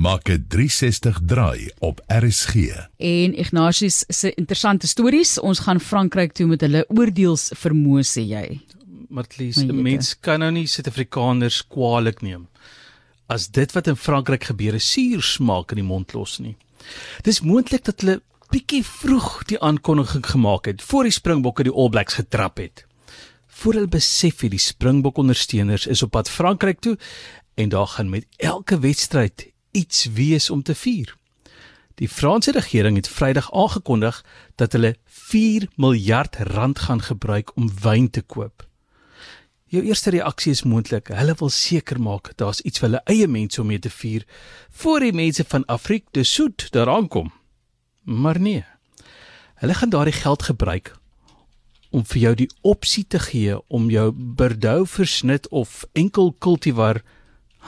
maak 'n 360 draai op RSG. En Ignatius se interessante stories. Ons gaan Frankryk toe met hulle oordeels vermoë sê jy. Martlies, My 'n jete. mens kan nou nie Suid-Afrikaners kwaadlik neem as dit wat in Frankryk gebeur 'n suur smaak in die mond los nie. Dis moontlik dat hulle bietjie vroeg die aankondiging gemaak het voor die Springbokke die All Blacks getrap het. Voor hulle besef het die Springbok ondersteuners is op pad Frankryk toe en daar gaan met elke wedstryd iets wees om te vier. Die Franse regering het Vrydag aangekondig dat hulle 4 miljard rand gaan gebruik om wyn te koop. Jou eerste reaksie is moontlik, hulle wil seker maak daar's iets vir hulle eie mense om mee te vier voor die mense van Afrika de Soet daaraan kom. Maar nee. Hulle gaan daardie geld gebruik om vir jou die opsie te gee om jou Bordeaux versnit of enkel cultivar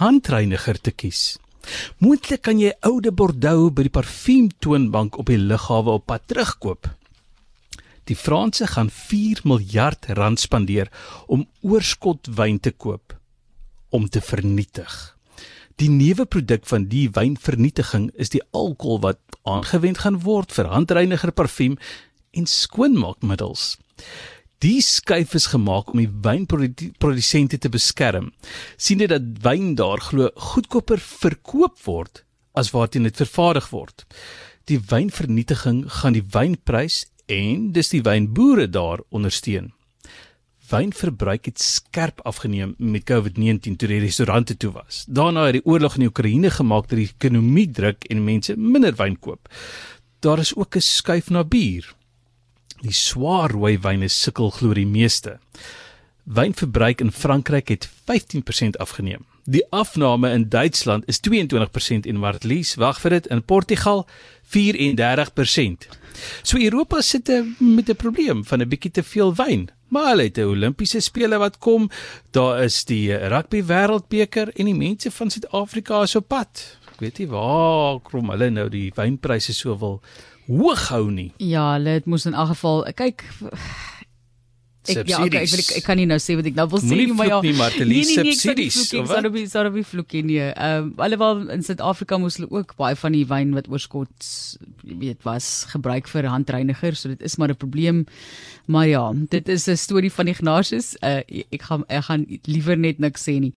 handreiniger te kies. Moontlik kan jy oude Bordeaux by die parfuumtoonbank op die lughawe op pad terugkoop. Die Franse gaan 4 miljard rand spandeer om oorskot wyn te koop om te vernietig. Die nuwe produk van die wynvernietiging is die alkohol wat aangewend gaan word vir handreiniger parfuum en skoonmaakmiddels. Die skuif is gemaak om die wynprodusente te beskerm. sien dit dat wyn daar glo goedkoper verkoop word as waarteen dit vervaardig word. Die wynvernietiging gaan die wynprys en dis die wynboere daar ondersteun. Wynverbruik het skerp afgeneem met COVID-19 toe die restaurante toe was. Daarna het die oorlog in die Oekraïne gemaak dat die ekonomie druk en mense minder wyn koop. Daar is ook 'n skuif na bier. Die swaar rooi wyne sukkel glo die meeste. Wynverbruik in Frankryk het 15% afgeneem. Die afname in Duitsland is 22% en Martlies, wag vir dit, in Portugal 34%. So Europa sit eh, met 'n probleem van 'n bietjie te veel wyn. Maar hulle het 'n Olimpiese spele wat kom. Daar is die eh, rugby wêreldbeker en die mense van Suid-Afrika is op pad. Weet nie waar kom hulle nou die wynpryse so wil hoog hou nie. Ja, hulle het moes in elk geval kyk Ek ja, okay, ek, wil, ek, ek kan nie nou sê wat ek nou wil sê nie, maar ja. nie, Martelie, nee, nee, nee, subsidies, sal op sal op vloek nie. Ehm alhoewel in Suid-Afrika moes hulle ook baie van die wyn wat oorskot jy weet was gebruik vir handreiniger, so dit is maar 'n probleem. Maar ja, dit is 'n storie van Ignatius. Uh, ek gaan ek gaan liewer net niks sê nie.